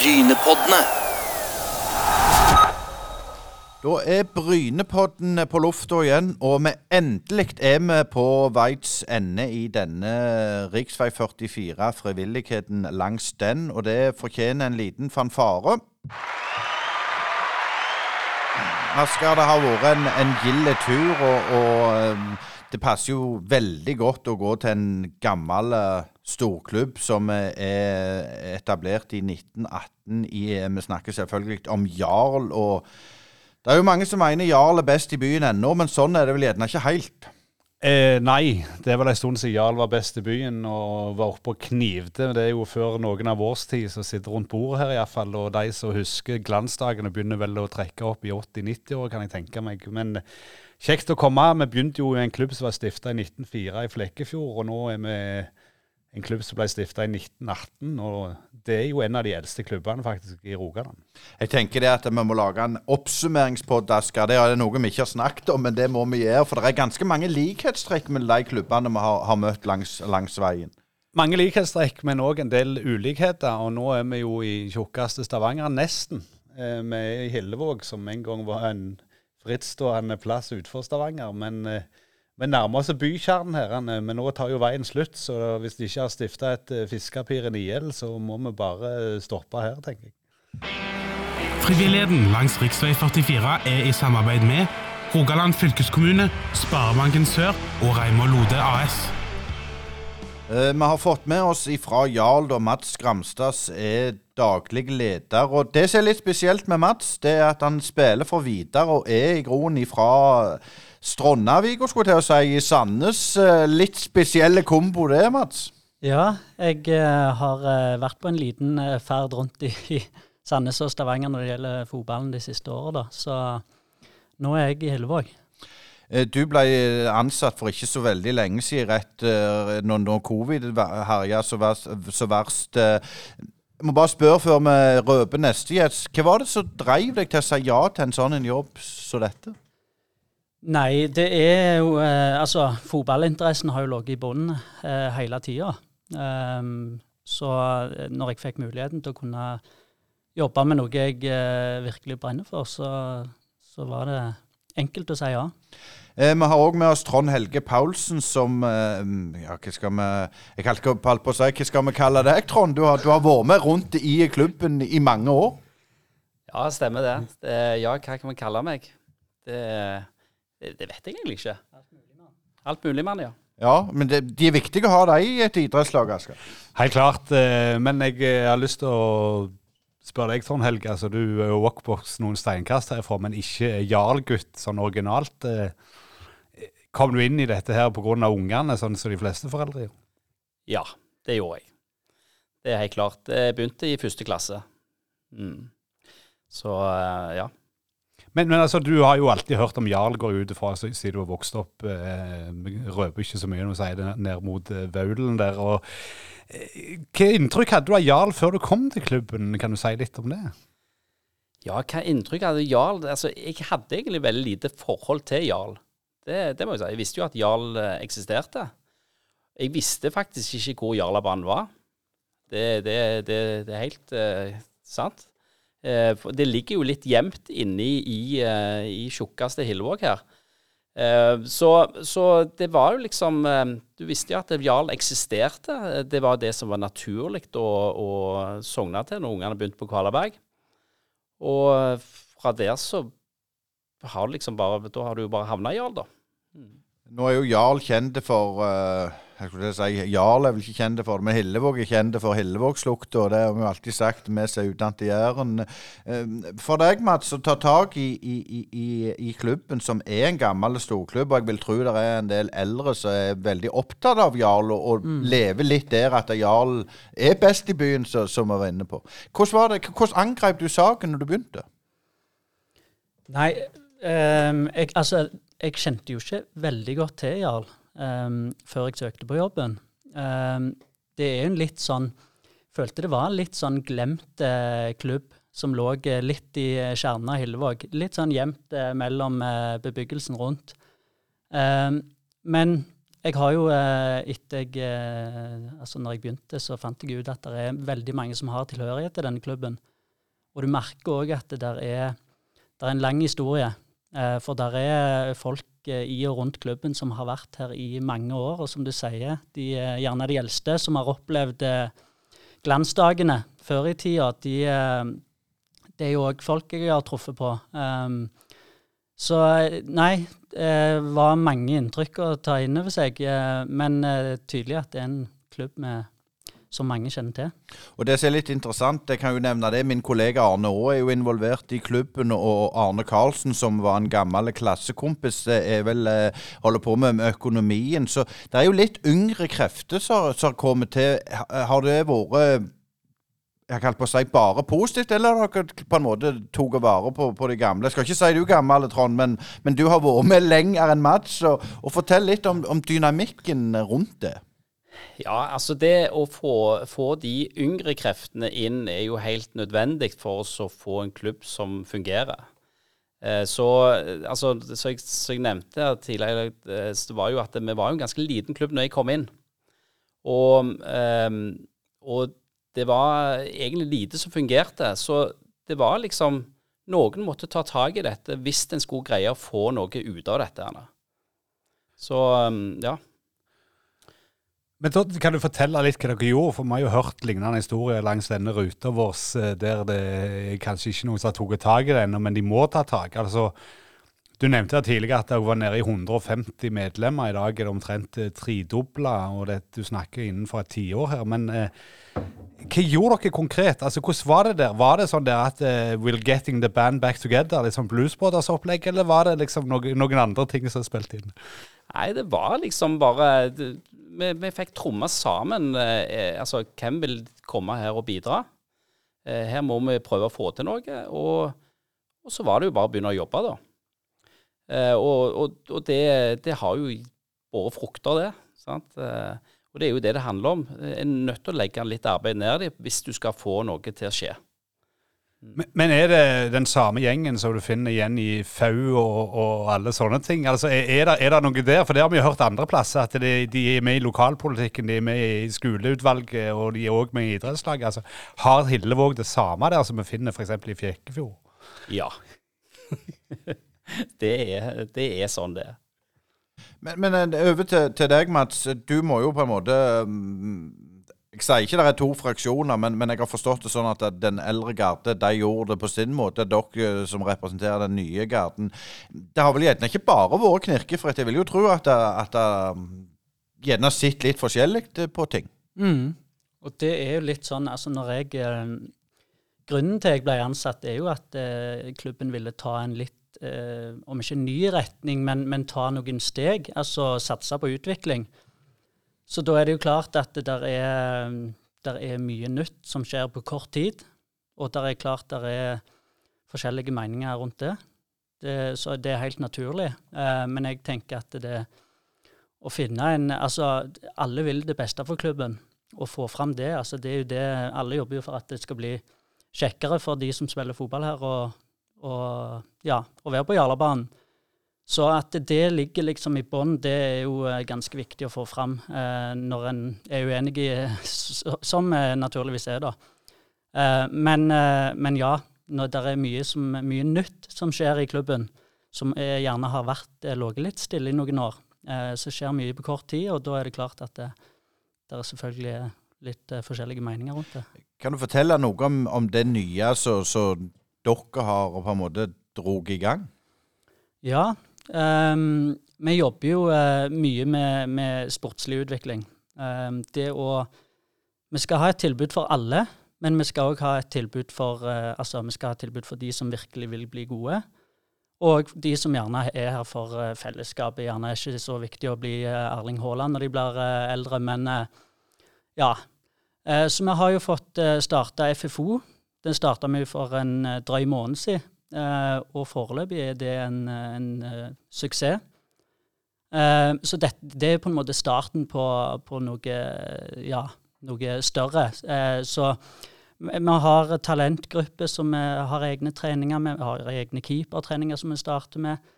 Brynepoddene. Da er Brynepodden på lufta igjen, og vi endelig er vi på veis ende i denne rv. 44, frivilligheten langs den, og det fortjener en liten fanfare. Asker, det har vært en, en gild tur, og, og um, det passer jo veldig godt å gå til en gammel uh, storklubb som er etablert i 1918 i Vi snakker selvfølgelig om Jarl. og det er jo mange som mener Jarl er best i byen ennå, men sånn er det vel gjerne ikke helt. Eh, nei, det er vel en stund siden Jarl var best i byen og var oppe og knivte. Det er jo før noen av vår tid som sitter rundt bordet her, iallfall. Og de som husker glansdagene, begynner vel å trekke opp i 80-90 år, kan jeg tenke meg. Men kjekt å komme. Vi begynte jo i en klubb som var stifta i 1904 i Flekkefjord, og nå er vi en klubb som ble stifta i 1918. og Det er jo en av de eldste klubbene faktisk i Rogaland. Jeg tenker det at vi må lage en oppsummeringspodd, Asker. Det er noe vi ikke har snakket om, men det må vi gjøre. For det er ganske mange likhetstrekk mellom de klubbene vi har, har møtt langs, langs, veien. Mange likhetstrekk, men òg en del ulikheter. Og nå er vi jo i tjukkeste Stavanger, nesten. Eh, vi er i Hillevåg, som en gang var en frittstående plass utenfor Stavanger. men eh, vi nærmer oss bykjernen her, men nå tar jo veien slutt. Så hvis de ikke har stifta et eh, fiskepir i gjeld, så må vi bare stoppe her, tenker jeg. Frivilligheten langs rv. 44 er i samarbeid med Rogaland fylkeskommune, Sparebanken Sør og Reimar Lode AS. Eh, vi har fått med oss ifra Jarl og Mats Gramstads er daglig leder. og Det som er litt spesielt med Mats, det er at han spiller for Vidar og er i groen ifra Stronnavik, skulle til å si, i Sandnes. Eh, litt spesielle kombo det, Mats? Ja, jeg uh, har uh, vært på en liten ferd rundt i, Sandnes og Stavanger når det gjelder fotballen de siste åra, så nå er jeg i Hillevåg. Du ble ansatt for ikke så veldig lenge siden, rett når, når covid herja så, så verst. Jeg må bare spørre før vi røper neste gjest. Hva var det som drev deg til å si ja til en sånn en jobb som dette? Nei, det er jo eh, Altså, fotballinteressen har jo ligget i bunnen eh, hele tida. Um, så eh, når jeg fikk muligheten til å kunne jobbe med noe jeg eh, virkelig brenner for, så, så, var det enkelt å si ja. Eh, vi har òg med oss Trond Helge Paulsen som eh, Ja, hva skal vi Jeg holdt på å si, hva skal vi kalle deg, Trond? Du har, du har vært med rundt i klubben i mange år. Ja, stemmer det. det ja, hva kan vi kalle meg? Det er det, det vet jeg egentlig ikke. Alt mulig mann, ja. Ja, men det, de er viktige å ha deg i et idrettslag, Asker. Helt klart. Eh, men jeg eh, har lyst til å spørre deg, Trond Helge. Altså, du er jo walkbox noen steinkast herfra, men ikke Jarl-gutt sånn originalt. Eh, kom du inn i dette her pga. ungene, sånn som de fleste foreldre gjør? Ja, det gjorde jeg. Det er helt klart. Jeg begynte i første klasse. Mm. Så ja. Men, men, altså, du har jo alltid hørt om Jarl går ut ifra siden du har vokst opp. Eh, røper ikke så mye når du sier det ned mot eh, Vaulen der. og eh, Hva inntrykk hadde du av Jarl før du kom til klubben? Kan du si litt om det? Ja, hva inntrykk hadde Jarl? Altså, Jeg hadde egentlig veldig lite forhold til Jarl. Det, det må Jeg si. Jeg visste jo at Jarl eh, eksisterte. Jeg visste faktisk ikke hvor Jarlabanen var. Det, det, det, er helt uh, sant. Eh, det ligger jo litt gjemt inne i, eh, i tjukkeste Hillevåg her. Eh, så, så, det var jo liksom Du visste jo at Jarl eksisterte. Det var det som var naturlig å, å sogne til når ungene begynte på Kvalaberg. Og fra der så har du liksom bare Da har du jo bare havna i Jarl, da. Nå er jo Jarl kjent for uh jeg skulle si, Jarl er vel ikke kjent for det, men Hillevåg er kjent for Hillevågslukta. Det har vi alltid sagt, vi som er utdannet i Jæren. Ehm, for deg, Mats, å ta tak i, i, i, i, klubben, som er en gammel storklubb, og jeg vil tro det er en del eldre som er veldig opptatt av Jarl, og, og mm. lever litt der at Jarl er best i byen, som vi var inne på. Hvordan, var det, hvordan angrep du saken når du begynte? Nei, um, jeg, altså, jeg kjente jo ikke veldig godt til Jarl um, før jeg søkte på jobben. Um, det er jo en litt sånn Følte det var en litt sånn glemt eh, klubb som lå eh, litt i eh, kjernen av Hillevåg. Litt sånn gjemt eh, mellom eh, bebyggelsen rundt. Um, men jeg har jo etter jeg Altså når jeg begynte, så fant jeg ut at det er veldig mange som har tilhørighet til denne klubben. Og du merker òg at det der er, der er en lang historie. For der er folk i og rundt klubben som har vært her i mange år, og som du sier, de er gjerne de eldste som har opplevd glansdagene før i tida. De, det er jo òg folk jeg har truffet på. Um, så nei, det var mange inntrykk å ta inn over seg. Eh, men eh, tydelig at det er en klubb med, som mange kjenner til. Og Det som er litt interessant, jeg kan jo nevne det, min kollega Arne Aa er jo involvert i klubben. Og Arne Karlsen, som var en gammel klassekompis, er vel, eh, holder på med økonomien. Så det er jo litt yngre krefter som har kommet til. Har det vært jeg kalt på å si bare positivt, eller har dere på en måte tatt vare på, på de gamle? Jeg skal ikke si du gammel, Trond, men, men du har vært med lenger enn Mads. Og, og Fortell litt om, om, dynamikken rundt det. Ja, altså det å få, få, de yngre kreftene inn er jo helt nødvendig for oss å få en klubb som fungerer. Eh, så, altså, så, jeg, så jeg nevnte tidligere, eh, det var jo at vi var en ganske liten klubb når jeg kom inn. Og, um, og det var egentlig lite som fungerte. Så det var liksom Noen måtte ta tak i dette hvis en skulle greie å få noe ut av dette. Så um, ja. Men da kan du fortelle litt hva dere gjorde? For vi har jo hørt lignende historier langs denne ruta vår eh, der det kanskje ikke noen som har tatt tak i det ennå, men de må ta tak. Altså, du nevnte tidligere at dere var nede i 150 medlemmer. I dag er det omtrent eh, tredobla, og det, du snakker innenfor et tiår her. Men eh, hva gjorde dere konkret? Altså, Hvordan var det der? Var det sånn der at uh, We're getting the band back together? Litt sånn Blues Brothers-opplegg, eller var det liksom noen, noen andre ting som spilte inn? Nei, det var liksom bare vi, vi, fikk tromma sammen. Eh, altså, hvem vil komme her og bidra? Eh, her må vi prøve å få til noe. Og, og, så var det jo bare å begynne å jobbe, da. Eh, og, og, og det, det, har jo båret frukter, det. sant? Eh, og det er jo det det handler om. En er nødt til å legge litt arbeid ned i hvis du skal få noe til å skje. Men, men er det den samme gjengen som du finner igjen i FAU og, og alle sånne ting? Altså, er, er, det, er, det, noe der? For det har vi jo hørt andre plasser, at de, de, er med i lokalpolitikken, de er med i skoleutvalget og de er òg med i idrettslaget. Altså, har Hillevåg det samme der som vi finner f.eks. i Fjekkefjord? Ja. det, er, det er sånn det er. Men, men eh, over til, til, deg, Mats. Du må jo på en måte mm, Jeg sier ikke det er to fraksjoner, men, men, jeg har forstått det sånn at den eldre garde de gjorde det på sin måte. Dere eh, som representerer den nye garden. Det har vel gjerne ikke bare vært knirkefritt. Jeg vil jo tro at det, gjerne har sett litt forskjellig på ting. Mm. Og det er jo litt sånn altså når jeg eh, Grunnen til jeg ble ansatt, er jo at eh, klubben ville ta en litt eh, om ikke ny retning, men, men, ta noen steg. Altså satse på utvikling. Så da er det jo klart at det der er, der er mye nytt som skjer på kort tid. Og der er klart der er forskjellige meninger rundt det. det så det er helt naturlig. Eh, men jeg tenker at det å finne en Altså, alle vil det beste for klubben. Å få fram det. altså det er jo det, Alle jobber jo for at det skal bli kjekkere for de som spiller fotball her, og og, ja, å være på Jarlabanen. Så at det ligger liksom i bånn, det er jo eh, ganske viktig å få fram eh, når en er uenig, i, som naturligvis er, da. Eh, men, eh, men, ja, når det er mye, som, mye, nytt som skjer i klubben, som gjerne har vært eh, ligget litt stille i noen år, eh, så skjer mye på kort tid, og da er det klart at det, det er selvfølgelig litt forskjellige meninger rundt det. Kan du fortelle noe om, om det nye som dere har på en måte drog i gang? Ja. Um, vi jobber jo uh, mye med, med, sportslig utvikling. Um, det å Vi skal ha et tilbud for alle, men vi skal òg ha et tilbud for uh, altså ha et tilbud for de som virkelig vil bli gode. Og de som gjerne er her for uh, fellesskapet. Gjerne er ikke så viktig å bli Erling Haaland når de blir eldre, men ja. så vi har jo fått uh, starta FFO, den starta vi for en drøy måned siden, og foreløpig er det en, en uh, suksess. Uh, så det, det, er på en måte starten på, på noe, ja, noe større. Så vi har talentgrupper som har egne treninger vi har egne keepertreninger som vi starter med.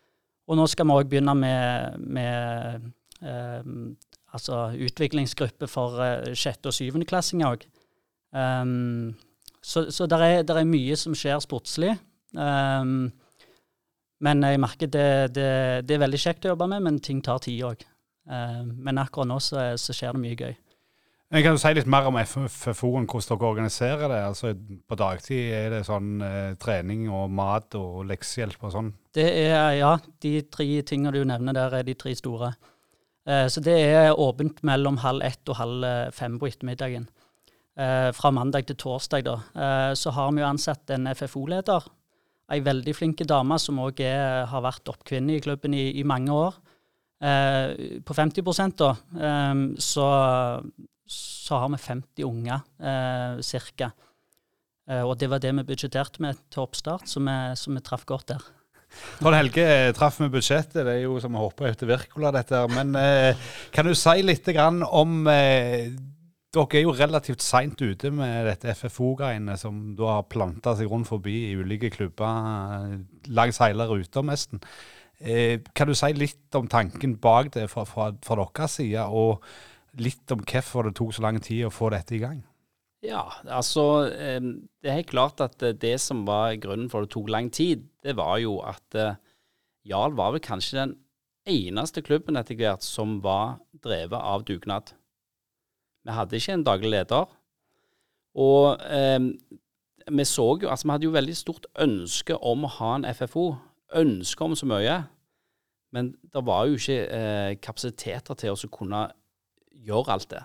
Og nå skal vi òg begynne med, med eh, altså utviklingsgruppe for eh, sjette- og syvendeklassinger òg. Um, så så det er, er mye som skjer sportslig. Um, men jeg merker det, det, det er veldig kjekt å jobbe med, men ting tar tid òg. Um, men akkurat nå så, så skjer det mye gøy. Men Kan du si litt mer om FFO-en, hvordan dere organiserer det? Altså På dagtid er det sånn eh, trening og mat og leksehjelp og sånn? Det er, ja, de tre tingene du nevner der, er de tre store. Eh, så det er åpent mellom halv ett og halv fem på ettermiddagen. Eh, fra mandag til torsdag, da. Eh, så har vi jo ansatt en FFO-leder. Ei veldig flinke dame som òg har vært oppkvinne i klubben i, i mange år. Eh, på 50 da, eh, så, så, har vi 50 unger eh, ca. Eh, og det var det vi budsjetterte med til oppstart, så vi, så vi traff godt der. Trond Helge traff med budsjettet, det er jo som å hoppe etter Wirkola, dette. Men eh, kan du si litt om eh, dere er jo relativt seint ute med dette FFO-greiene, som da har planta seg rundt forbi i ulike klubber langs hele ruta, nesten. Eh, kan du si litt om tanken bak det fra, fra, fra deres side, og litt om hvorfor det tok så lang tid å få dette i gang? Ja, altså eh, Det er helt klart at det som var grunnen for at det tok lang tid, det var jo at eh, Jarl var vel kanskje den eneste klubben etter hvert som var drevet av dugnad. Vi hadde ikke en daglig leder. Og eh, vi så jo Altså, vi hadde jo veldig stort ønske om å ha en FFO. Ønske om så mye. Men det var jo ikke eh, kapasiteter til å kunne gjøre alt det.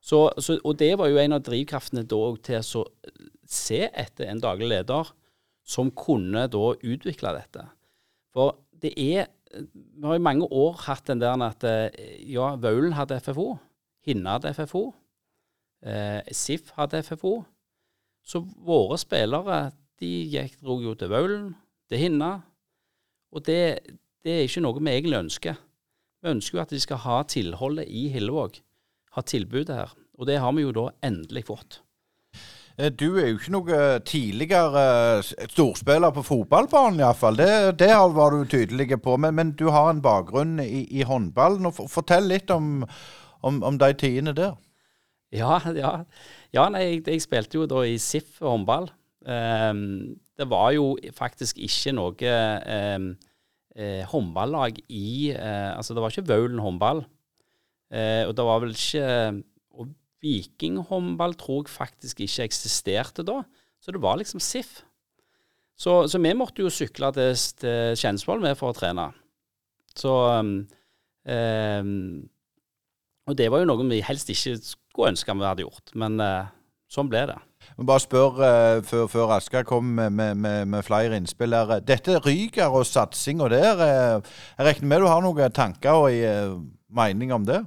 Så, så, og det var jo en av drivkraftene da til å se etter en daglig leder som kunne da utvikle dette. For det er Vi har i mange år hatt den der at eh, ja, Vaulen hadde FFO. Hinna hadde FFO. Eh, SIF hadde FFO. Så våre spillere de gikk, dro jo til Vaulen, til Hinna. Og det, det, er ikke noe vi egentlig ønsker. Vi ønsker jo at de skal ha tilholdet i Hillevåg. Ha tilbudet her. Og det har vi jo da endelig fått. Eh, du er jo ikke noe tidligere eh, storspiller på fotballbanen, iallfall. Det, det var du tydelig på. Men, men, du har en bakgrunn i, i håndballen. Fortell litt om, om, om de tidene der. Ja, ja. ja nei, jeg, jeg, spilte jo da i SIF håndball. Um, det var jo faktisk ikke noe um, eh, håndballag i uh, Altså, det var ikke Vaulen håndball. Uh, og det var vel ikke Og Vikinghåndball tror jeg faktisk ikke eksisterte da. Så det var liksom SIF. Så, så vi måtte jo sykle til, til Kjensvoll med for å trene. Så um, og det var jo noe vi helst ikke skulle ønske vi hadde gjort, men uh, sånn ble det. Bare spør uh, før, før Asker kom med, med, med, flere innspill her. Dette Ryger og satsinga der, uh, jeg regner med du har noen tanker og uh, mening om det?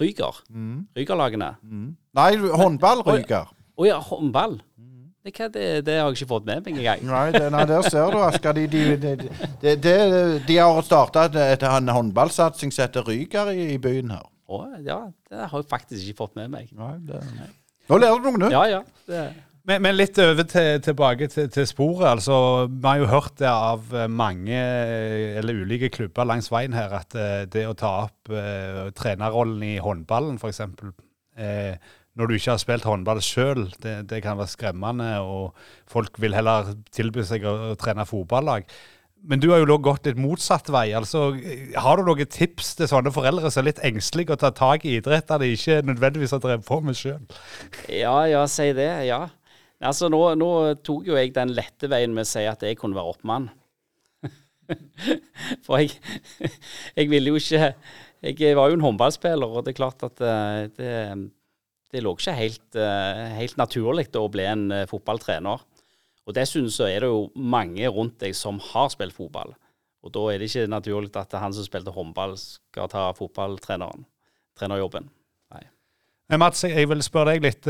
Ryger? Mm. Rygerlagene? Mm. Nei, håndball-Ryger. Å ja, håndball? Det, det, det, har jeg ikke fått med meg engang. Nei, nei, der ser du, Asker. De, de, de, de, har starta en håndballsatsing som heter Ryger i, i byen her. Å, ja, det har jeg faktisk ikke fått med meg. Nei, det... Nå lærer du noe nytt. Ja, ja. Det... Men, men, litt over til, tilbake til, til, sporet. altså Vi har jo hørt det av mange eller ulike klubber langs veien her, at eh, det å ta opp uh, trenerrollen i håndballen, f.eks. Uh, når du ikke har spilt håndball sjøl, det, det, kan være skremmende, og folk vil heller tilby seg å, å trene fotballag. Men du har jo gått litt motsatt vei. altså Har du noen tips til sånne foreldre som er litt engstelige å ta tak i idretter de ikke nødvendigvis har drevet på med sjøl? Ja, ja, si det. Ja. Altså, nå, nå, tok jo jeg den lette veien med å si at jeg kunne være oppmann. For jeg, jeg ville jo ikke Jeg var jo en håndballspiller, og det er klart at eh, det, det lå ikke helt, eh, helt naturlig å bli en eh, fotballtrener. Og dessuten så er det jo mange rundt deg som har spilt fotball. Og da er det ikke naturlig at han som spilte håndball, skal ta fotballtreneren, trenerjobben. Nei. Mats, jeg vil spørre deg litt.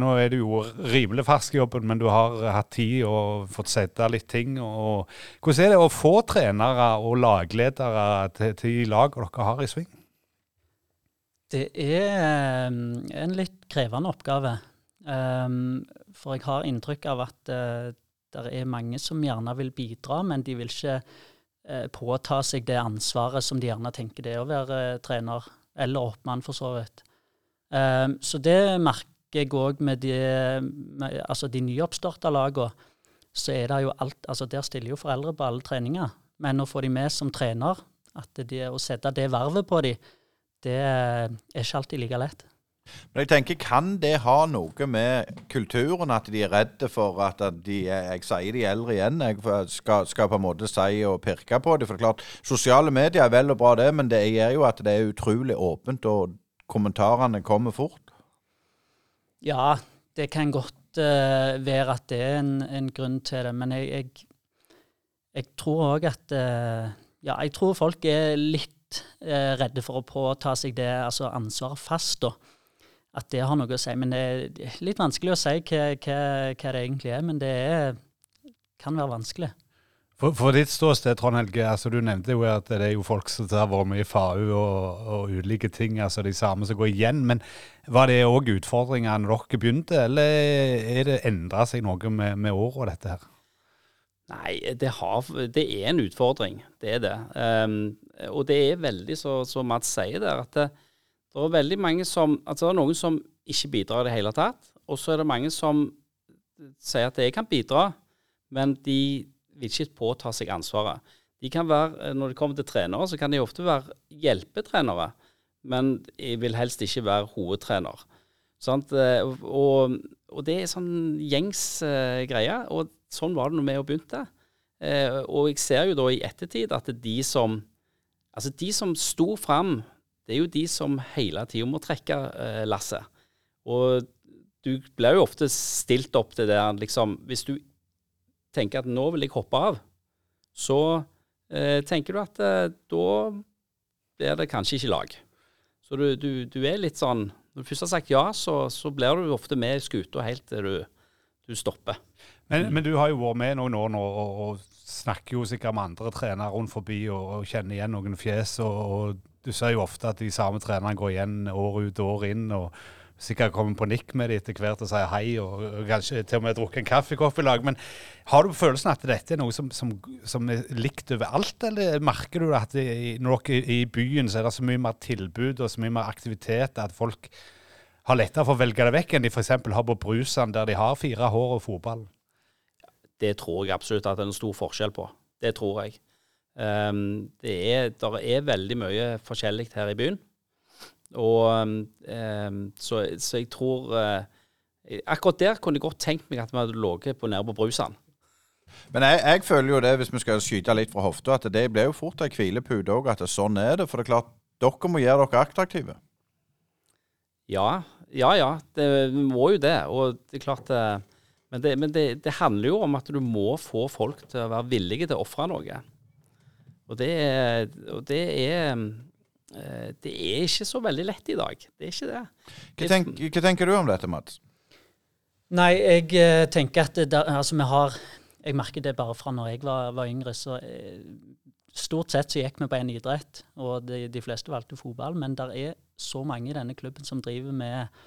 Nå er du jo rimelig fersk i jobben, men du har hatt tid og fått sette litt ting. Og hvordan er det å få trenere og lagledere til, til lag dere har i sving? Det er en litt krevende oppgave. Um, for jeg har inntrykk av at uh, det er mange som gjerne vil bidra, men de vil ikke uh, påta seg det ansvaret som de gjerne tenker det er å være uh, trener, eller oppmann for så vidt. Um, så det merker jeg òg med de, med, altså de nyoppstarta lagene. Så er det jo alt, altså Der stiller jo foreldre på alle treninger. Men å få de med som trener, at de, å sette det vervet på dem, det er ikke alltid like lett. Men jeg tenker, Kan det ha noe med kulturen, at de er redde for at de Jeg sier de eldre igjen, jeg skal, skal på en måte si og pirke på det. For det er klart, Sosiale medier er vel og bra, det, men det gjør jo at det er utrolig åpent, og kommentarene kommer fort. Ja, det kan godt uh, være at det er en, en, grunn til det. Men jeg, jeg, jeg tror òg at uh, Ja, jeg tror folk er litt uh, redde for å påta seg det altså ansvaret fast. da at det har noe å si. Men det er litt vanskelig å si hva, hva, hva det egentlig er. Men det er, kan være vanskelig. For, for ditt ståsted, Trond Helge, altså du nevnte jo at det er jo folk som har vært med i FAU og, og, ulike ting, altså de samme som går igjen. Men var det òg utfordringer når dere begynte, eller er det endra seg noe med, med åra, dette her? Nei, det, har, det, er en utfordring. Det er det. Um, og det er veldig, så, som Mats sier der, at det, det er veldig mange som Altså det er noen som ikke bidrar i det hele tatt. Og så er det mange som sier at jeg kan bidra, men de vil ikke påta seg ansvaret. De kan være, Når det kommer til trenere, så kan de ofte være hjelpetrenere, men jeg vil helst ikke være hovedtrener. Sant? Og, og det er sånn gjengs uh, greie. Og sånn var det når vi begynte. Uh, og jeg ser jo da i ettertid at de som Altså de som sto fram det er jo de som hele tida må trekke eh, lasset. Og du blir jo ofte stilt opp til det liksom Hvis du tenker at nå vil jeg hoppe av, så eh, tenker du at eh, da blir det kanskje ikke lag. Så du, du, du, er litt sånn Når du først har sagt ja, så, så blir du ofte med i skuta helt til du, du stopper. Men, men, du har jo vært med noen år nå og, og snakker jo sikkert med andre trenere rundt forbi og, og kjenner igjen noen fjes. og, og du ser jo ofte at de samme trenerne går igjen år ut og år inn. og Sikkert kommer på nikk med dem etter hvert og sier hei, og, kanskje til og med drukket en kaffekopp i lag. Men har du følelsen at dette er noe som, som, som er likt overalt, eller merker du at når dere er i byen så er det så mye mer tilbud og så mye mer aktivitet at folk har lettere for å velge det vekk enn de f.eks. har på Brusan, der de har fire hår og fotball? Det tror jeg absolutt at det er en stor forskjell på. Det tror jeg. Um, det er, der er veldig mye forskjellig her i byen. Og um, så, så, jeg tror uh, Akkurat der kunne jeg godt tenkt meg at vi hadde ligget på nede på Brusand. Men jeg, jeg, føler jo det, hvis vi skal skyte litt fra hofta, at det blir jo fort ei hvilepute òg. At sånn er det. For det er klart, dere må gjøre dere attraktive. Ja, ja. ja det, vi må jo det. Og det er klart uh, Men, det, men det, det handler jo om at du må få folk til å være villige til å ofre noe. Og det, og det er eh, det er ikke så veldig lett i dag. Det er ikke det. Hva, tenk, hva tenker du om dette, Mats? Nei, jeg eh, tenker at det, altså, vi har Jeg merker det bare fra når jeg var, var yngre. så eh, Stort sett så gikk vi på en idrett, og de, de fleste valgte fotball. Men det er så mange i denne klubben som driver med,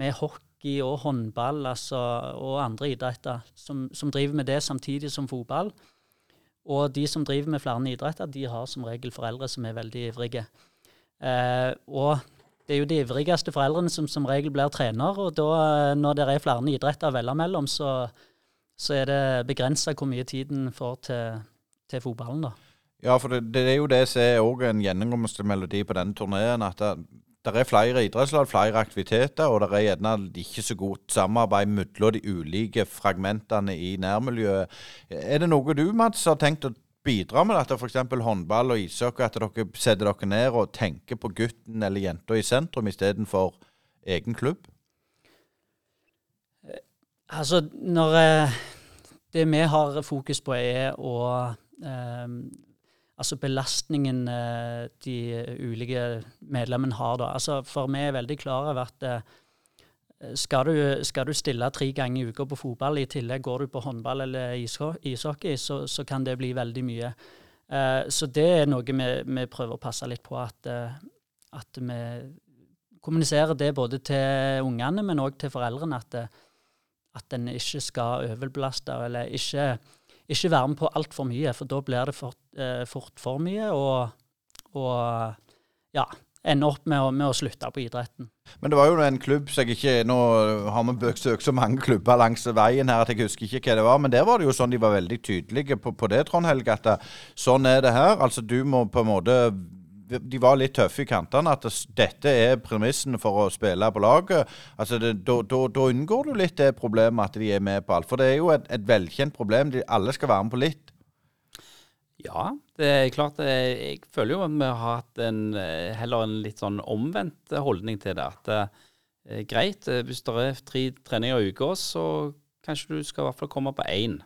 med hockey og håndball altså, og andre idretter, som, som driver med det samtidig som fotball. Og de som driver med flere idretter, de har som regel foreldre som er veldig ivrige. Eh, og det er jo de ivrigste foreldrene som som regel blir trener, og da, når det er flere idretter å velge mellom, så, så, er det begrensa hvor mye tiden får til, til fotballen, da. Ja, for det, det, er jo det som er en gjennomgående melodi på denne turneen. At det, er flere idrettslag, flere aktiviteter, og det er gjerne ikke så godt samarbeid mellom de ulike fragmentene i nærmiljøet. Er det noe du, Mats, har tenkt å bidra med dette, f.eks. håndball og ishockey, at dere setter dere ned og tenker på gutten eller jenta i sentrum istedenfor egen klubb? Eh, altså, når eh, det vi har fokus på, er å eh, altså belastningen eh, de ulike medlemmene har. Da. Altså for vi er veldig klar over at eh, skal du, skal du, stille tre ganger i uka på fotball, i tillegg går du på håndball eller ishockey, så, så kan det bli veldig mye. Eh, så det er noe vi, vi, prøver å passe litt på, at, at vi kommuniserer det både til ungene, men òg til foreldrene. At, at en ikke skal overbelaste, eller ikke ikke være med på altfor mye, for da blir det fort, eh, fort for mye. Og, og ja, ende opp med å, med å, slutte på idretten. Men det var jo en klubb som jeg ikke Nå har vi besøkt så mange klubber langs veien her at jeg husker ikke hva det var, men der var det jo sånn de var veldig tydelige på, på det, Trond Helge, at sånn er det her. Altså du må på en måte de var litt tøffe i kantene. At dette er premissen for å spille på laget. Altså Da unngår du litt det problemet at de er med på alt. For det er jo et, et velkjent problem. De, alle skal være med på litt. Ja, det er klart. Eh, jeg føler jo at vi har hatt en, eh, heller en litt sånn omvendt holdning til det. At det er greit, hvis det er tre treninger i uka, så kanskje du skal i hvert fall komme på én.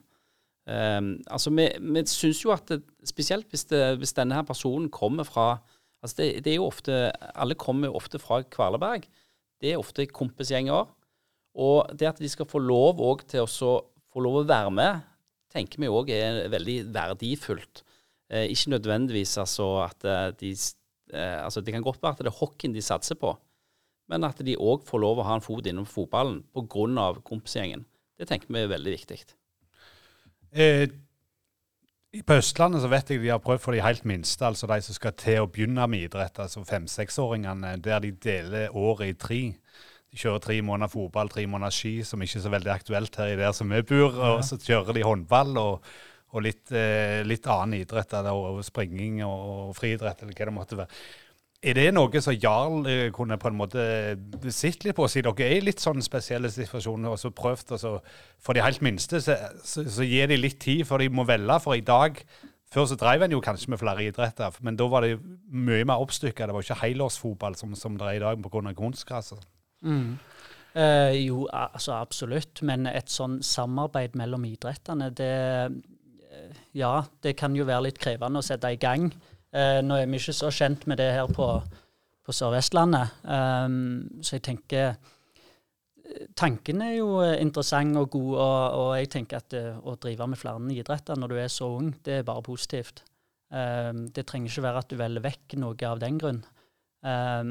Um, altså, Vi, vi syns jo at det, spesielt hvis, det, hvis, denne her personen kommer fra altså det, det, er jo ofte, Alle kommer jo ofte fra Kvalberg. Det er ofte kompisgjenger. Og det at de skal få lov til å få lov å være med, tenker vi òg er veldig verdifullt. Eh, ikke nødvendigvis altså at eh, de eh, altså Det kan godt være at det er hockeyen de satser på, men at de òg får lov å ha en fot innom fotballen pga. kompisgjengen. Det tenker vi er veldig viktig. Eh, på Østlandet så vet jeg de har prøvd for de helt minste, altså de som skal til å begynne med idrett, altså fem-seksåringene, der de deler året i tre. De kjører tre måneder fotball, tre måneder ski, som ikke er så veldig aktuelt her i der som vi bor. Og så kjører de håndball og, og litt, eh, litt, annen idrett, eller springing og, og friidrett, eller hva det måtte være. Er det noe som Jarl eh, kunne på en måte sett litt på, siden dere er i litt sånn spesielle situasjoner, og så prøvd og så For de helt minste så, så, så, gir de litt tid før de må velge, for i dag Før så drev en jo kanskje med flere idretter, men da var det mye mer oppstykka. Det var ikke helårsfotball som, som det er i dag pga. kunstgress. Mm. Eh, jo, altså absolutt. Men et sånn samarbeid mellom idrettene, det eh, Ja, det kan jo være litt krevende å sette i gang. Eh, nå er vi ikke så kjent med det her på, på Sør-Vestlandet, um, så jeg tenker eh, Tanken er jo interessant og god, og, og jeg tenker at uh, å drive med flere idretter når du er så ung, det er bare positivt. Um, det trenger ikke være at du velger vekk noe av den grunn. Um,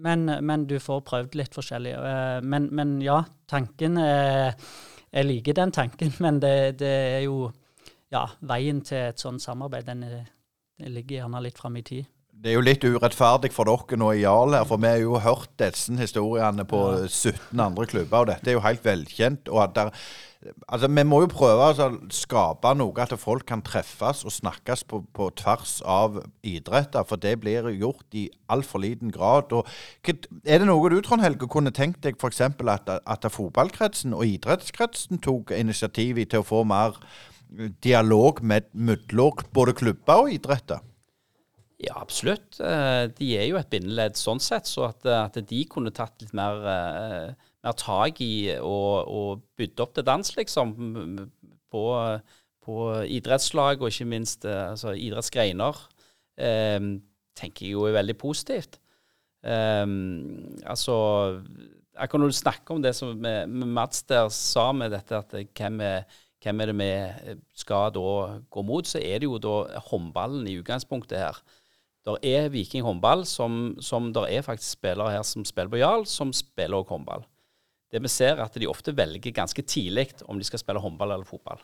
men, men, du får prøvd litt forskjellig. Uh, men, men, ja, tanken er Jeg liker den tanken, men det, det er jo ja, veien til et sånt samarbeid, den er det ligger gjerne litt fram i tid. Det er jo litt urettferdig for dere nå i Jarl her, for vi har jo hørt disse historiene på ja. 17 andre klubber, og dette er jo helt velkjent. og at der, altså Vi må jo prøve å skape noe at folk kan treffes og snakkes på, på tvers av idretter, for det blir gjort i altfor liten grad. Og, er det noe du Trond Helge, kunne tenkt deg f.eks. At, at fotballkretsen og idrettskretsen tok initiativ til å få mer dialog mellom både klubber og idretter? Ja, absolutt. Eh, de er jo et bindeledd sånn sett, så at, at de kunne tatt litt mer, uh, mer tak i og, og bytte opp til dans, liksom, på, på idrettslag og ikke minst altså, idrettsgreiner, um, tenker jeg jo er veldig positivt. Um, altså Akkurat når du snakker om det som med, med Mats der sa med dette, at hvem er hvem er det vi eh, skal da gå mot, så er det jo da håndballen i utgangspunktet her. Der er Viking håndball, som, som der er faktisk spillere her som spiller på Jarl, som spiller også håndball. Det vi ser, er at de ofte velger ganske tidlig om de skal spille håndball eller fotball.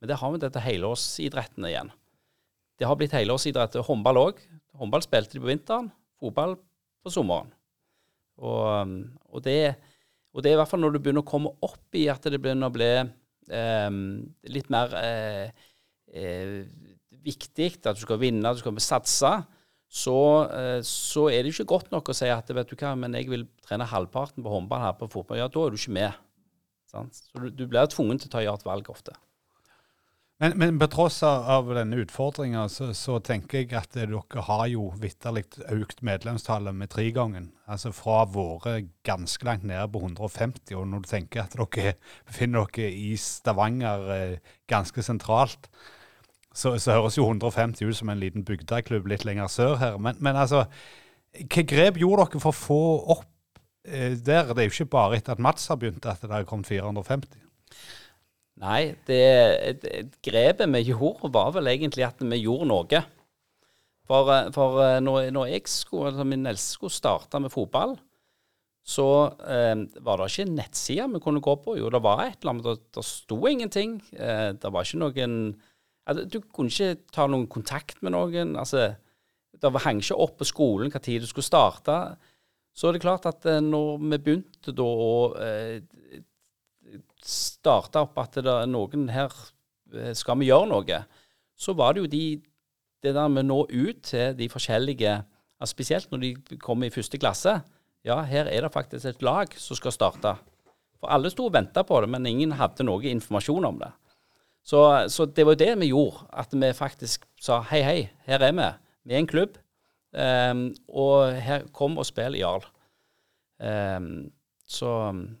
Men det har vi dette helårsidrettene igjen. Det har blitt helårsidrett. Håndball òg. Håndball spilte de på vinteren, fotball på sommeren. Og, og, det, og det er i hvert fall når du begynner å komme opp i at det begynner å bli litt mer eh, eh, viktig, at du skal vinne, at du skal satse, så, eh, så, er det ikke godt nok å si at vet du hva, men jeg vil trene halvparten på håndball her på fotball. Ja, da er du ikke med. Sant? Så du, du blir tvungen til å ta et valg ofte. Men, men på tross av denne utfordringa, så, så, tenker jeg at dere har jo vitterlig økt medlemstallet med tregangen. Altså fra våre ganske langt nede på 150. Og når du tenker at dere befinner dere i Stavanger eh, ganske sentralt, så, så, høres jo 150 ut som en liten bygdeklubb litt lenger sør her. Men, men altså, hva grep gjorde dere for å få opp eh, der? Det er jo ikke bare etter at Mats har begynt at det har kommet 450. Nei, det, det, grepet vi gjorde, var vel egentlig at vi gjorde noe. For, for når, når, jeg skulle, altså min eldste skulle starte med fotball, så eh, var det ikke nettsider vi kunne gå på. Jo, det var et eller annet, men det, det sto ingenting. Eh, det var ikke noen altså, Du kunne ikke ta noen kontakt med noen. altså Det hang ikke opp på skolen hva tid du skulle starte. Så er det klart at eh, når vi begynte da å eh, starte opp at det er noen her eh, skal vi gjøre noe, så var det jo de, det der med å nå ut til de forskjellige Spesielt når de kommer i første klasse. Ja, her er det faktisk et lag som skal starte. For alle sto og venta på det, men ingen hadde noe informasjon om det. Så, så, det var jo det vi gjorde. At vi faktisk sa hei, hei, her er vi. Vi er en klubb. Um, og her, kom og spill Jarl. Um, så,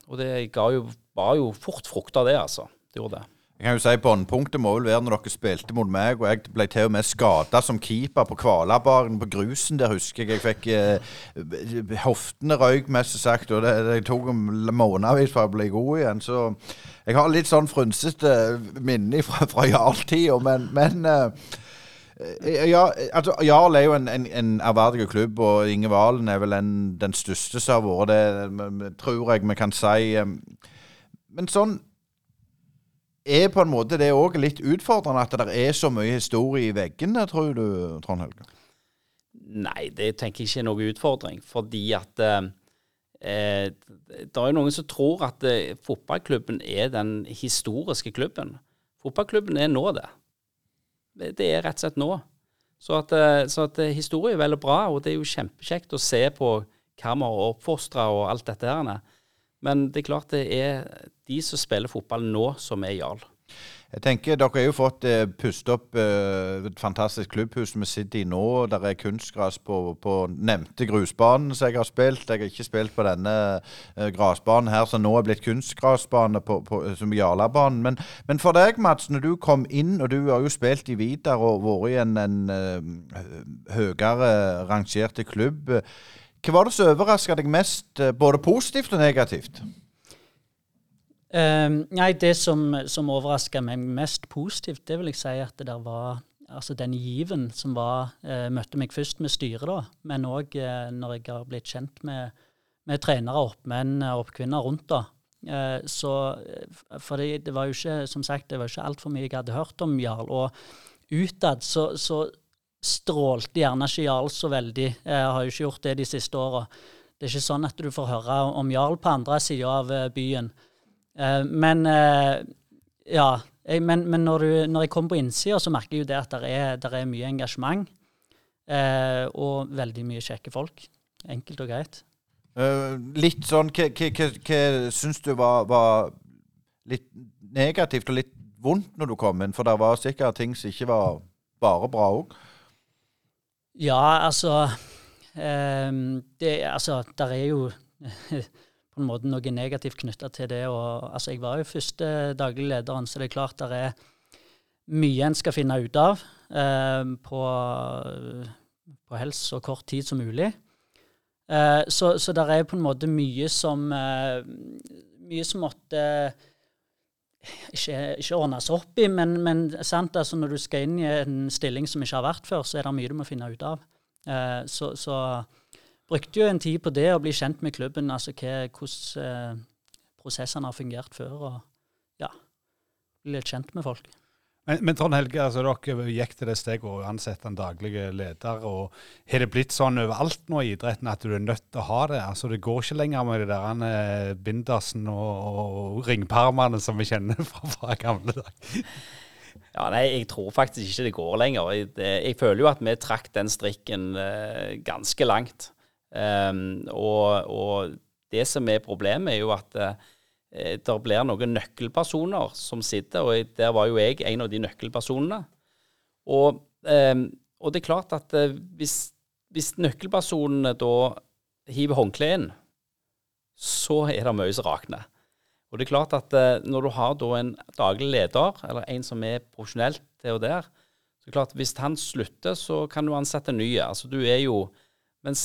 og det ga jo var jo fort frukta, det, altså. Det gjorde det. Jeg kan jo si Båndpunktet må vel være når dere spilte mot meg, og jeg ble til og med skada som keeper på Kvalabaren på grusen. Der husker jeg jeg fikk eh, Hoftene røyk, mest sagt, og det, det tok månedsvis for å bli god igjen. Så jeg har litt sånn frynsete minner fra, fra Jarl-tida, men, men eh, ja, altså, Jarl er jo en, en, en ærverdig klubb, og Inge Valen er vel en, den største som har vært det, tror jeg vi kan si. Eh, men sånn er på en måte det òg litt utfordrende at det er så mye historie i veggene, tror du, Trond Helge? Nei, det tenker jeg ikke er noen utfordring. Fordi at eh, eh, Det er jo noen som tror at eh, fotballklubben er den historiske klubben. Fotballklubben er nå det. Det er rett og slett nå. Så at, eh, så at eh, historie er veldig bra, og det er jo kjempekjekt å se på hva vi har oppfostra og alt dette her. Men det er klart det er de som spiller fotball nå, som er Jarl. Jeg tenker Dere har jo fått eh, pustet opp eh, et fantastisk klubbhus vi sitter i nå. Der er kunstgras på, på nevnte grusbanen som jeg har spilt. Jeg har ikke spilt på denne eh, grasbanen her som nå er blitt kunstgrasbane på, som Jarlabanen. Men, men, for deg, Mats, når du kom inn, og du har jo spilt i Vidar og vært i en, en uh, høyere rangerte klubb. Hva var det som overraska deg mest, eh, både positivt og negativt? Um, nei, det som, som overraska meg mest positivt, det vil jeg si at det der var altså den given som var uh, Møtte meg først med styret, da, men òg uh, når jeg har blitt kjent med, med trenere, oppmenn og oppkvinner rundt. da. Uh, så, for det var jo ikke som sagt, det var ikke altfor mye jeg hadde hørt om Jarl. Og utad så, så strålte gjerne ikke Jarl så veldig. Jeg har jo ikke gjort det de siste åra. Det er ikke sånn at du får høre om Jarl på andre sida av eh, byen. Eh, men uh, ja. Men, men når, du, når, jeg kommer på innsida, så merker jeg jo det at det er, er, mye engasjement. Og veldig mye kjekke folk. Enkelt og greit. litt sånn hva syns du var, var litt negativt og litt vondt når du kom inn? For det var sikkert ting som ikke var bare bra òg? Ja, altså um, det, Altså, der er jo på en måte noe negativt knytta til det. Og, altså, jeg var jo første daglig lederen, så det er klart det er mye en skal finne ut av eh, på, på helst så kort tid som mulig. Eh, så, så det er på en måte mye som eh, Mye som måtte ikke, ikke ordnes opp i, men, men sant, altså når du skal inn i en stilling som ikke har vært før, så er det mye du må finne ut av. Eh, så, så, brukte jo en tid på det å bli kjent med klubben, altså hva, hvordan eh, prosessene har fungert før, og ja, bli litt kjent med folk. Men, men Trond Helge, altså dere gikk til det steget å ansette en daglig leder. og Har det blitt sånn overalt nå i idretten at du er nødt til å ha det? Altså Det går ikke lenger med de der eh, bindersen og, og ringpermene som vi kjenner fra, fra gamle dager? Ja, nei, Jeg tror faktisk ikke det går lenger. Jeg, det, jeg føler jo at vi trakk den strikken eh, ganske langt. Um, og, og, det som er problemet, er jo at eh, Eh, det blir noen nøkkelpersoner som sitter, og der var jo jeg en av de nøkkelpersonene. Og, eh, og det er klart at eh, hvis, hvis nøkkelpersonene da hiver håndkleet inn, så er det mye som rakner. Og det er klart at når du har da en daglig leder, eller en som er profesjonelt det og der, så er det klart at hvis han slutter, så kan du ansette nye. Altså du er jo mens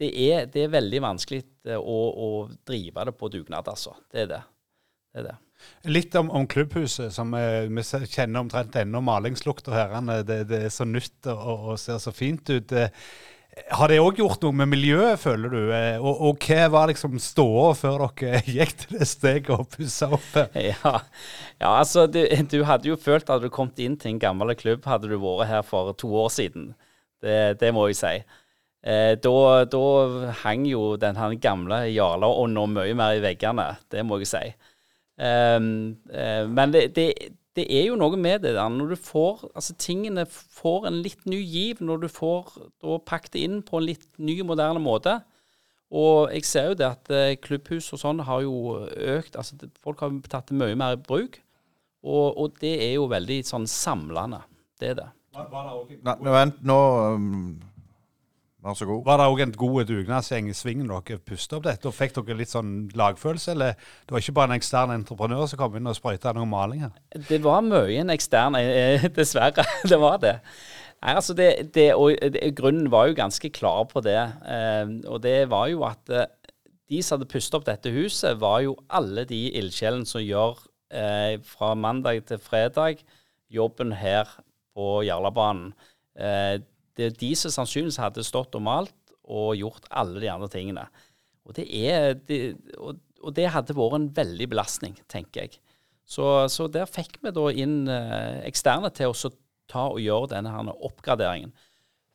det er, det er veldig vanskelig eh, å, å, drive det på dugnad, altså. Det er det. det, er det. Litt om, om, klubbhuset, som eh, vi kjenner omtrent ennå malingslukta her. Det, det, er så nytt og, og, ser så fint ut. Eh, Har det òg gjort noe med miljøet, føler du? Og, og hva var liksom ståa før dere gikk til det steget og pussa opp? Ja, ja altså du, du, hadde jo følt at du kommet inn til en gammel klubb hadde du vært her for to år siden. Det, det må jeg si. Eh, da, da, hang jo den her gamle Jarla-ånda mye mer i veggene, det må jeg si. Um, uh, men det, det det er jo noe med det der. Når du får Altså, tingene får en litt ny giv når du får da pakket det inn på en litt ny, moderne måte. Og jeg ser jo det at eh, klubbhus og sånn har jo økt. Altså, folk har tatt det mye mer i bruk. Og, og, det er jo veldig sånn samlende. Det er det. Nå, nå um Vær så god. Var det òg en god dugnadsgjeng i svingen dere pustet opp dette? Og fikk dere litt sånn lagfølelse, eller det var ikke bare en ekstern entreprenør som kom inn og sprøyta noe maling her? Det var mye en ekstern, eh, dessverre. det var det. Nei, altså det, det, og det, Grunnen var jo ganske klar på det. Eh, og det var jo at eh, de som hadde pustet opp dette huset, var jo alle de ildsjelene som gjør eh, fra mandag til fredag jobben her på Jarlabanen. Eh, det er de som sannsynligvis hadde stått og malt og gjort alle de andre tingene. Og det, er, det, og, og det hadde vært en veldig belastning, tenker jeg. Så, så der fikk vi da inn eh, eksterne til å ta og gjøre denne her oppgraderingen.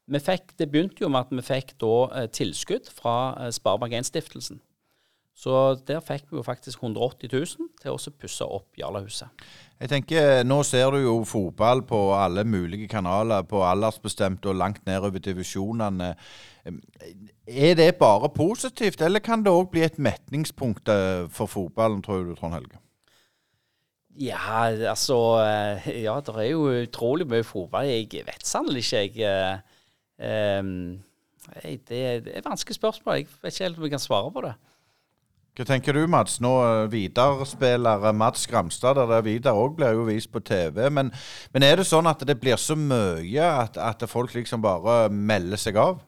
Fikk, det begynte jo med at vi fikk da eh, tilskudd fra eh, Sparebank1-stiftelsen. Så der fikk vi jo faktisk 180 000 til å pusse opp Jarlahuset. Jeg tenker, Nå ser du jo fotball på alle mulige kanaler, på aldersbestemte og langt nedover divisjonene. Er det bare positivt, eller kan det òg bli et metningspunkt eh, for fotballen, tror du, Trond Helge? Ja, altså eh, Ja, det er jo utrolig mye fotball. Jeg vet sannelig ikke, jeg. Um, det er et vanskelig spørsmål. Jeg vet ikke helt om jeg kan svare på det. Hva tenker du, Mats? Nå eh, Vidar-spiller Mats Gramstad, der Vidar òg blir jo vist på TV. Men, men, er det sånn at det blir så mye at, at, folk liksom bare melder seg av?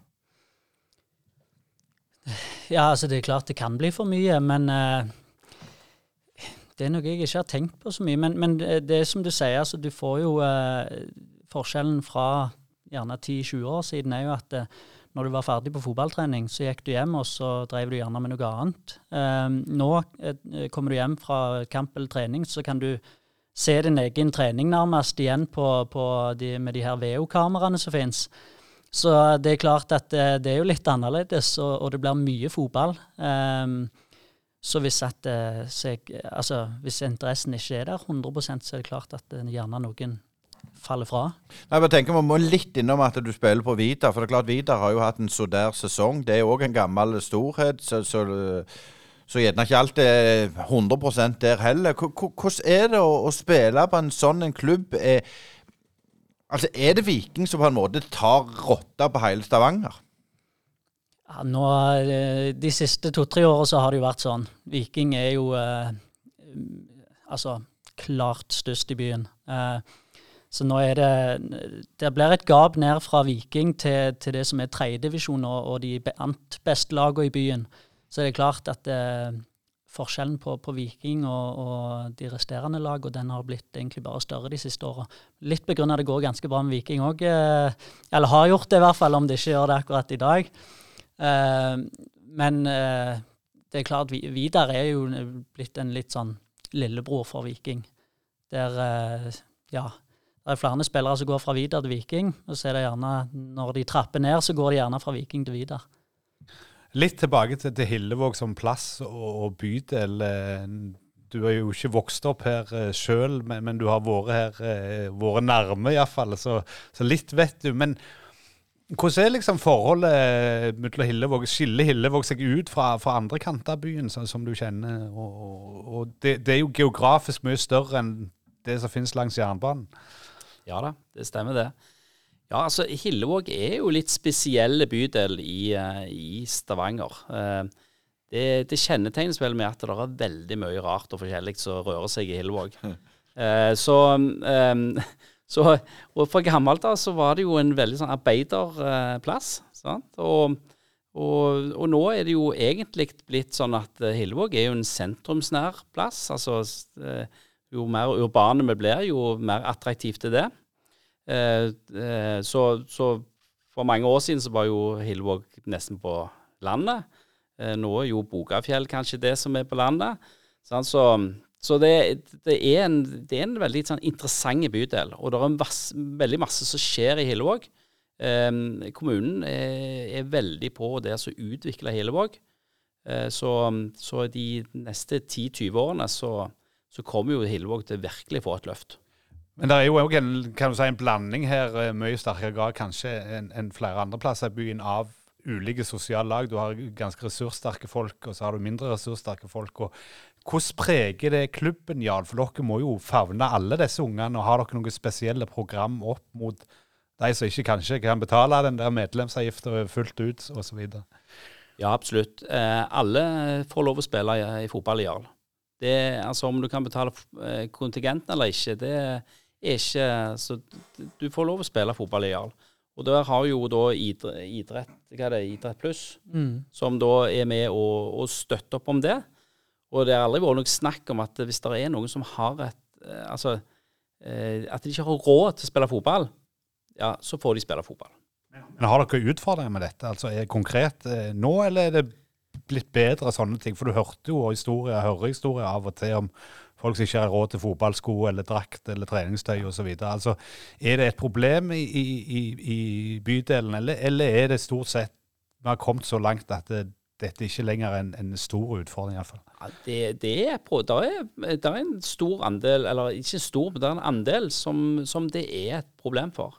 Ja, altså det er klart det kan bli for mye, men uh, det er noe jeg ikke har tenkt på så mye. Men, men det er som du sier, altså du får jo uh, Forskjellen fra gjerne 10-20 år siden er jo at uh, når du var ferdig på fotballtrening, så gikk du hjem, og så drev du gjerne med noe annet. Um, nå uh, kommer du hjem fra kamp eller trening, så kan du se din egen trening nærmest igjen på, på de, med de her VO-kameraene som finnes. Så det er klart at det, det, er jo litt annerledes, og, og det blir mye fotball. Um, så hvis, at, uh, så jeg, altså, hvis interessen ikke er der 100% så er det klart at det gjerne noen faller fra? Nei, jeg tenker Vi må litt innom at du spiller på Vidar. For det er klart Vidar har jo hatt en så der sesong. Det er òg en gammel storhet. så, så så gjerne ikke alt er 100 der heller. Hvordan er det å, å, spille på en sånn en klubb? Er, altså, er det Viking som på en måte tar rotta på hele Stavanger? Ja, nå, eh, De siste to-tre åra så har det jo vært sånn. Viking er jo eh, altså klart størst i byen. Eh, så nå er det Det blir et gap ned fra Viking til, til det som er tredjedivisjon og, og de ant beste lagene i byen. Så det er klart at eh, forskjellen på, på Viking og, og, de resterende lagene den har blitt egentlig bare større de siste åra. Litt begrunnet det går ganske bra med Viking òg, eh, eller har gjort det i hvert fall, om det ikke gjør det akkurat i dag. Eh, men eh, det er klart, Vidar er jo blitt en litt sånn lillebror for Viking. Der, ja det er flere spillere som går fra Vidar til Viking. og så er det gjerne, Når de trapper ned, så går de gjerne fra Viking til Vidar. Litt tilbake til, til Hillevåg som plass og, og, bydel. Eh, du er jo ikke vokst opp her eh, sjøl, men, men, du har vært her, uh, vært nærme iallfall. Så, så litt vet du. Men hvordan er liksom forholdet mellom Hillevåg? Skiller Hillevåg seg ut fra, fra andre kanter av byen, sånn som du kjenner? Og, og, og det, det, er jo geografisk mye større enn det som finnes langs jernbanen. Ja da, det stemmer det. Ja, altså Hillevåg er jo litt spesielle bydel i, uh, i Stavanger. Uh, det, det, kjennetegnes vel med at det er veldig mye rart og forskjellig som rører seg i Hillevåg. Uh, så, um, så, og fra gammelt av så var det jo en veldig sånn arbeiderplass. Og, og, og, nå er det jo egentlig blitt sånn at Hillevåg er jo en sentrumsnær plass. altså jo mer urbane vi blir, jo mer attraktivt er det. Eh, eh, så, så, for mange år siden så var jo Hillevåg nesten på landet. Eh, nå er jo Bogafjell kanskje det som er på landet. Så, så det, det, er en, det, er en, veldig sånn, interessant bydel. Og det er masse, veldig masse som skjer i Hillevåg. Kommunen er, er, veldig på det å utvikle Hillevåg. Så, så, de neste 10-20 årene så, så kommer jo Hillevåg til virkelig få et løft. Men det er jo òg en, si, en, blanding her, eh, mye sterkere grad kanskje enn en flere andre plasser i byen, av ulike sosiale lag. Du har ganske ressurssterke folk, og så har du mindre ressurssterke folk. og Hvordan preger det klubben, Jan? For dere må jo favne alle disse ungene. og Har dere noen spesielle program opp mot de som ikke kanskje kan betale den der medlemsavgifta fullt ut, osv.? Ja, absolutt. Eh, alle får lov å spille i, i fotball i Jarl. Det, altså Om du kan betale eh, kontingenten eller ikke, det er ikke Så du får lov å spille fotball i Jarl. Og der har jo da idrett, idrett hva er det, idrett pluss, mm. som da er med å og støtter opp om det. Og det har aldri vært noe snakk om at hvis det er noen som har et eh, Altså eh, at de ikke har råd til å spille fotball, ja, så får de spille fotball. Men Har dere utfordringer med dette? Altså er det konkret nå, eller er det blitt bedre sånne ting? For du hørte jo historier, hører historier av og til om folk som ikke har råd til fotballsko eller drakt eller treningstøy osv. Altså, er det et problem i, i, i bydelen, eller, eller, er det stort sett vi har kommet så langt at det, dette ikke lenger er en, en stor utfordring? i hvert fall? Ja, det, det er, er, er en stor andel, eller ikke stor, men det er en andel som, som det er et problem for.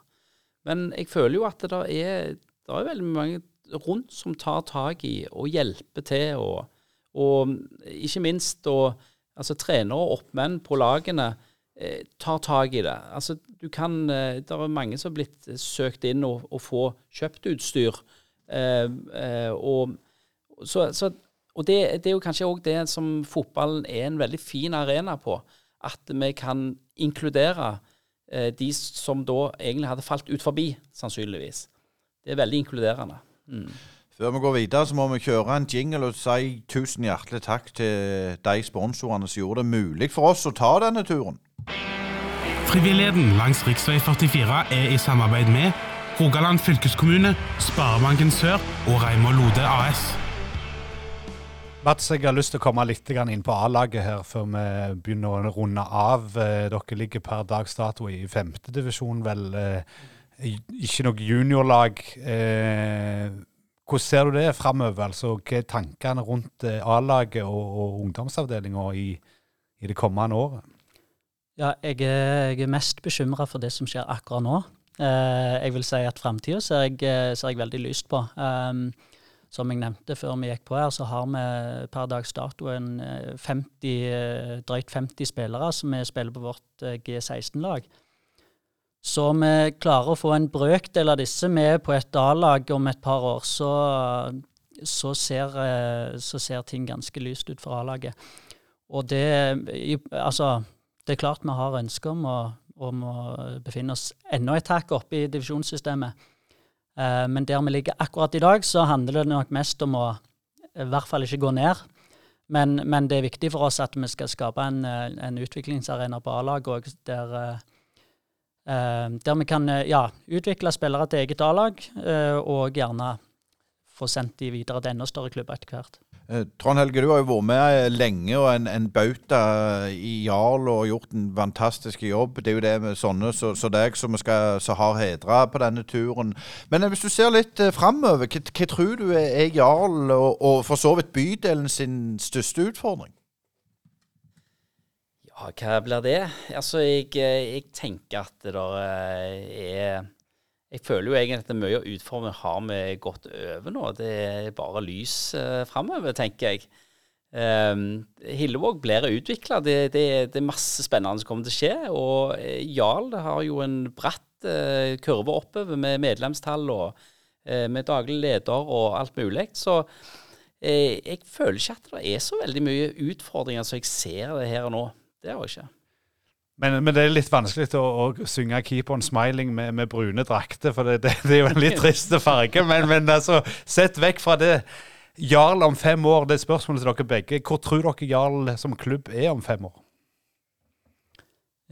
Men jeg føler jo at det er, det er veldig mange rundt som tar tak i og hjelper til, og, og ikke minst og, altså trenere og oppmenn på lagene eh, tar tak i det. Altså, du kan, eh, Det er mange som har blitt søkt inn og, og få kjøpt utstyr. Eh, eh og, så, så, og det, det, er jo kanskje òg det som fotballen er en veldig fin arena på. At vi kan inkludere eh, de som da egentlig hadde falt ut forbi, sannsynligvis. Det er veldig inkluderende. Mm. Før vi går videre, så må vi kjøre en jingle og si tusen hjertelig takk til de sponsorene som gjorde det mulig for oss å ta denne turen. Frivilligheten langs rv. 44 er i samarbeid med Rogaland fylkeskommune, Sparebanken Sør og Reimar Lode AS. Mats, jeg har lyst til å komme litt inn på A-laget her før vi begynner å runde av. Eh, dere ligger per dags dato i femtedivisjon, vel. Ikke noe juniorlag. Eh, hvordan ser du det framover? Altså, hva er tankene rundt eh, A-laget og, og ungdomsavdelinga i, i, det kommende året? Ja, jeg er, jeg er mest bekymra for det som skjer akkurat nå. Eh, jeg vil si at framtida ser, eh, ser, jeg veldig lyst på. Um, som jeg nevnte før vi gikk på her, så har vi per dags dato en 50, eh, drøyt 50 spillere som spiller på vårt G16-lag. Så om vi klarer å få en brøkdel av disse med på et A-lag om et par år, så, så, ser, eh, så, ser, ting ganske lyst ut for A-laget. Og det Altså, det er klart vi har ønske om å, om å befinne oss enda et hakk oppe i divisjonssystemet. Eh, men der vi ligger akkurat i dag, så handler det nok mest om å i hvert fall ikke gå ned. Men, men det er viktig for oss at vi skal skape en, en utviklingsarena på A-laget der Uh, der vi kan uh, ja, utvikle spillere til eget A-lag, uh, og gjerne få sendt de videre til enda større klubber etter hvert. Trond Helge, du har jo vært med lenge og en, en bauta i Jarl og gjort en fantastisk jobb. Det er jo det med sånne som så, så deg som vi har hedra på denne turen. Men hvis du ser litt framover, hva, hva, tror du er Jarl og, og for så vidt bydelen sin største utfordring? Ja, hva blir det? Altså, jeg, jeg tenker at det der eh, er Jeg føler jo egentlig at mye av utformingen har vi gått over nå. Det er bare lys eh, framover, tenker jeg. Um, Hillevåg blir utvikla. Det, det, det, er masse spennende som kommer til å skje. Og eh, Jarl har jo en bratt uh, kurve oppover med medlemstall og uh, med daglig leder og alt mulig. Så uh, jeg føler ikke at det er så veldig mye utfordringer som jeg ser det her og nå. Det var ikke. Men, men, det er litt vanskelig å, å synge 'Keep on smiling' med, med brune drakter, for det, det, det, er jo en litt trist farge. Men, men altså, sett vekk fra det. Jarl om fem år, det er spørsmålet til dere begge. Hvor tror dere Jarl som klubb er om fem år?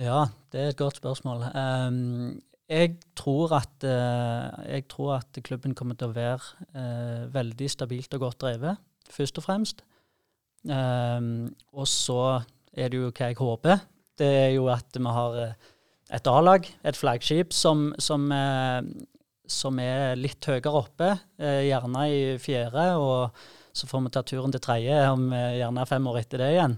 Ja, det er et godt spørsmål. Um, jeg tror at, uh, jeg tror at klubben kommer til å være uh, veldig stabilt og godt drevet, først og fremst. Um, og så er det jo hva jeg håper. Det er jo at vi har eh, et A-lag, et flaggskip, som, som, eh, som, er litt høyere oppe, eh, gjerne i fjerde. Og så får vi ta turen til tredje om gjerne fem år etter det igjen.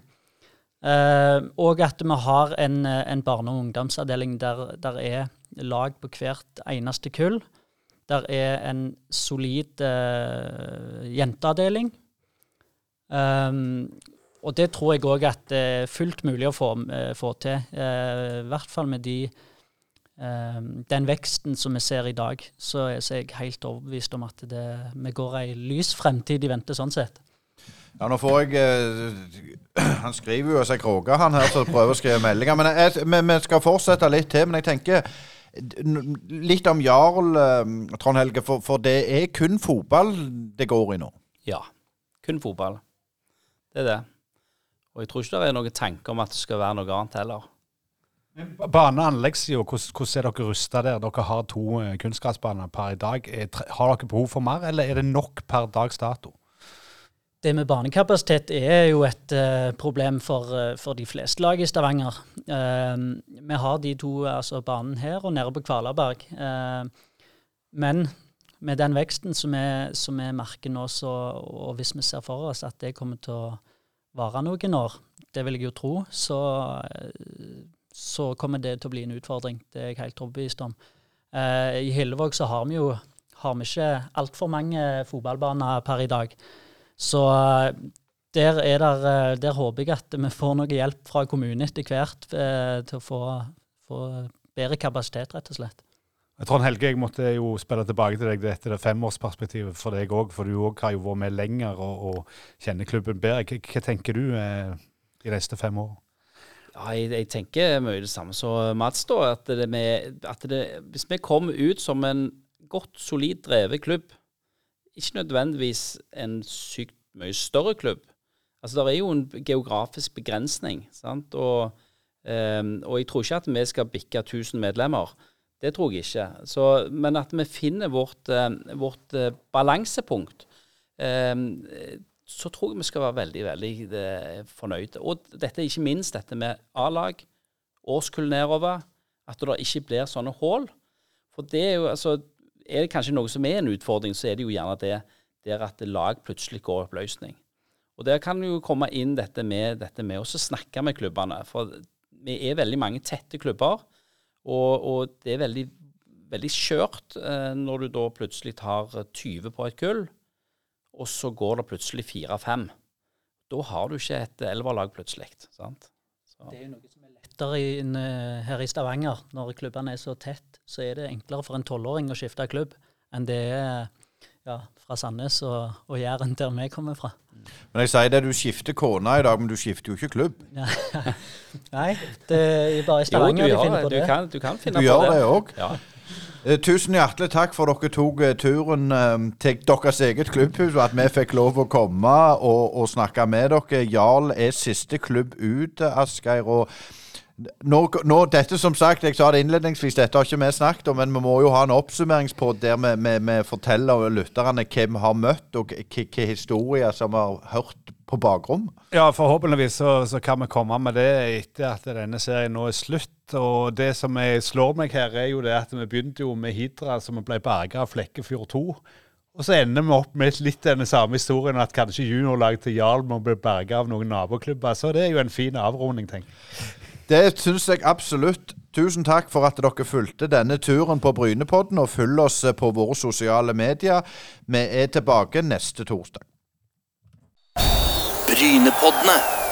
Og at vi har en, en barne- og ungdomsavdeling der, det er lag på hvert eneste kull. Der er en solid uh, jenteavdeling. Um, og det tror jeg òg at det er fullt mulig å få, uh, få til. I hvert fall med de, den veksten som vi ser i dag, så, er jeg helt overbevist om at det, vi går ei lys fremtid i vente sånn sett. Ja, nå får jeg eh, Han skriver jo seg kråke, han her, som prøver å skrive meldinger. Men jeg, vi, skal fortsette litt til. Men jeg tenker litt om Jarl, eh, Trond Helge. For, for, det er kun fotball det går i nå? Ja, kun fotball. Det er det. Og jeg tror ikke det er noen tanke om at det skal være noe annet heller. Bane- og anleggssida, hvordan, er dere rusta der? Dere har to eh, kunstgressbaner per i dag. Har dere behov for mer, eller er det nok per dags dato? Det med banekapasitet er jo et uh, problem for, uh, for, de fleste lag i Stavanger. Uh, vi har de to, altså banen her og nede på Kvalerberg. men med den veksten som vi merker nå, så, og hvis vi ser for oss at det kommer til å vare noen år, det vil jeg jo tro, så, så kommer det til å bli en utfordring. Det er jeg helt overbevist om. I Hillevåg så har vi jo har vi ikke altfor mange fotballbaner per i dag. Så eh, der, der, eh, der, håper jeg at vi får noe hjelp fra kommunen etter hvert eh, til å få, få, bedre kapasitet, rett og slett. Trond Helge, jeg måtte jo spille tilbake til deg dette det femårsperspektivet for deg òg, for du òg har jo vært med lenger og, og kjenner klubben bedre. Hva, hva tenker du eh, de neste fem år? Ja, jeg, jeg, tenker mye det samme som Mats. da, at, det med, at det, Hvis vi kommer ut som en godt, solid drevet klubb, ikke nødvendigvis en sykt mye større klubb. Altså, Det er jo en geografisk begrensning. sant? Og, um, og jeg tror ikke at vi skal bikke 1000 medlemmer. Det tror jeg ikke. Så, men at vi finner vårt, uh, vårt uh, balansepunkt, um, så tror jeg vi skal være veldig veldig fornøyde. Og dette er ikke minst dette med A-lag, årskull nedover. At det ikke blir sånne hull. For det er jo altså er det kanskje noe som er en utfordring, så er det jo gjerne det der at lag plutselig går oppløsning. Og Der kan jo komme inn dette med, dette med å snakke med klubbene. For vi er veldig mange tette klubber, og, og det er veldig, veldig skjørt eh, når du da plutselig tar 20 på et kull, og så går det plutselig 4-5. Da har du ikke et elverlag plutselig. sant? Så. Det er jo noe som er lettere i, her i Stavanger. Når klubbene er så tett, så er det enklere for en tolvåring å skifte klubb enn det er ja, fra Sandnes og, og Jæren, der vi kommer fra. Men jeg sier det, du skifter kone i dag, men du skifter jo ikke klubb. Nei, det er bare i Stavanger jo, de finner på det. Du kan, du kan finne du på gjør det. det òg. Ja. Uh, tusen hjertelig takk for dere tok uh, turen uh, til deres eget klubbhus, og at vi fikk lov å komme og, og snakke med dere. Jarl er siste klubb ut, Asgeir. og nå, nå, dette som sagt, Jeg sa det innledningsvis, dette har ikke vi snakket om, men vi må jo ha en oppsummeringspod der vi, vi, vi forteller lytterne hvem vi har møtt, og hvilke historier som vi har hørt på bakrom. Ja, forhåpentligvis så, så, kan vi komme med det etter at denne serien nå er slutt. Og det som jeg slår meg her, er jo det at vi begynte jo med Hidra, som ble berga av Flekkefjord 2. Og så ender vi opp med litt den samme historien, at kanskje juniorlaget til Jarl må bli berga av noen naboklubber. Så det er jo en fin avrunding, tenker jeg. Det syns jeg absolutt. Tusen takk for at dere fulgte denne turen på Brynepodden, og følg oss på våre sosiale medier. Vi er tilbake neste torsdag. Brynepoddene.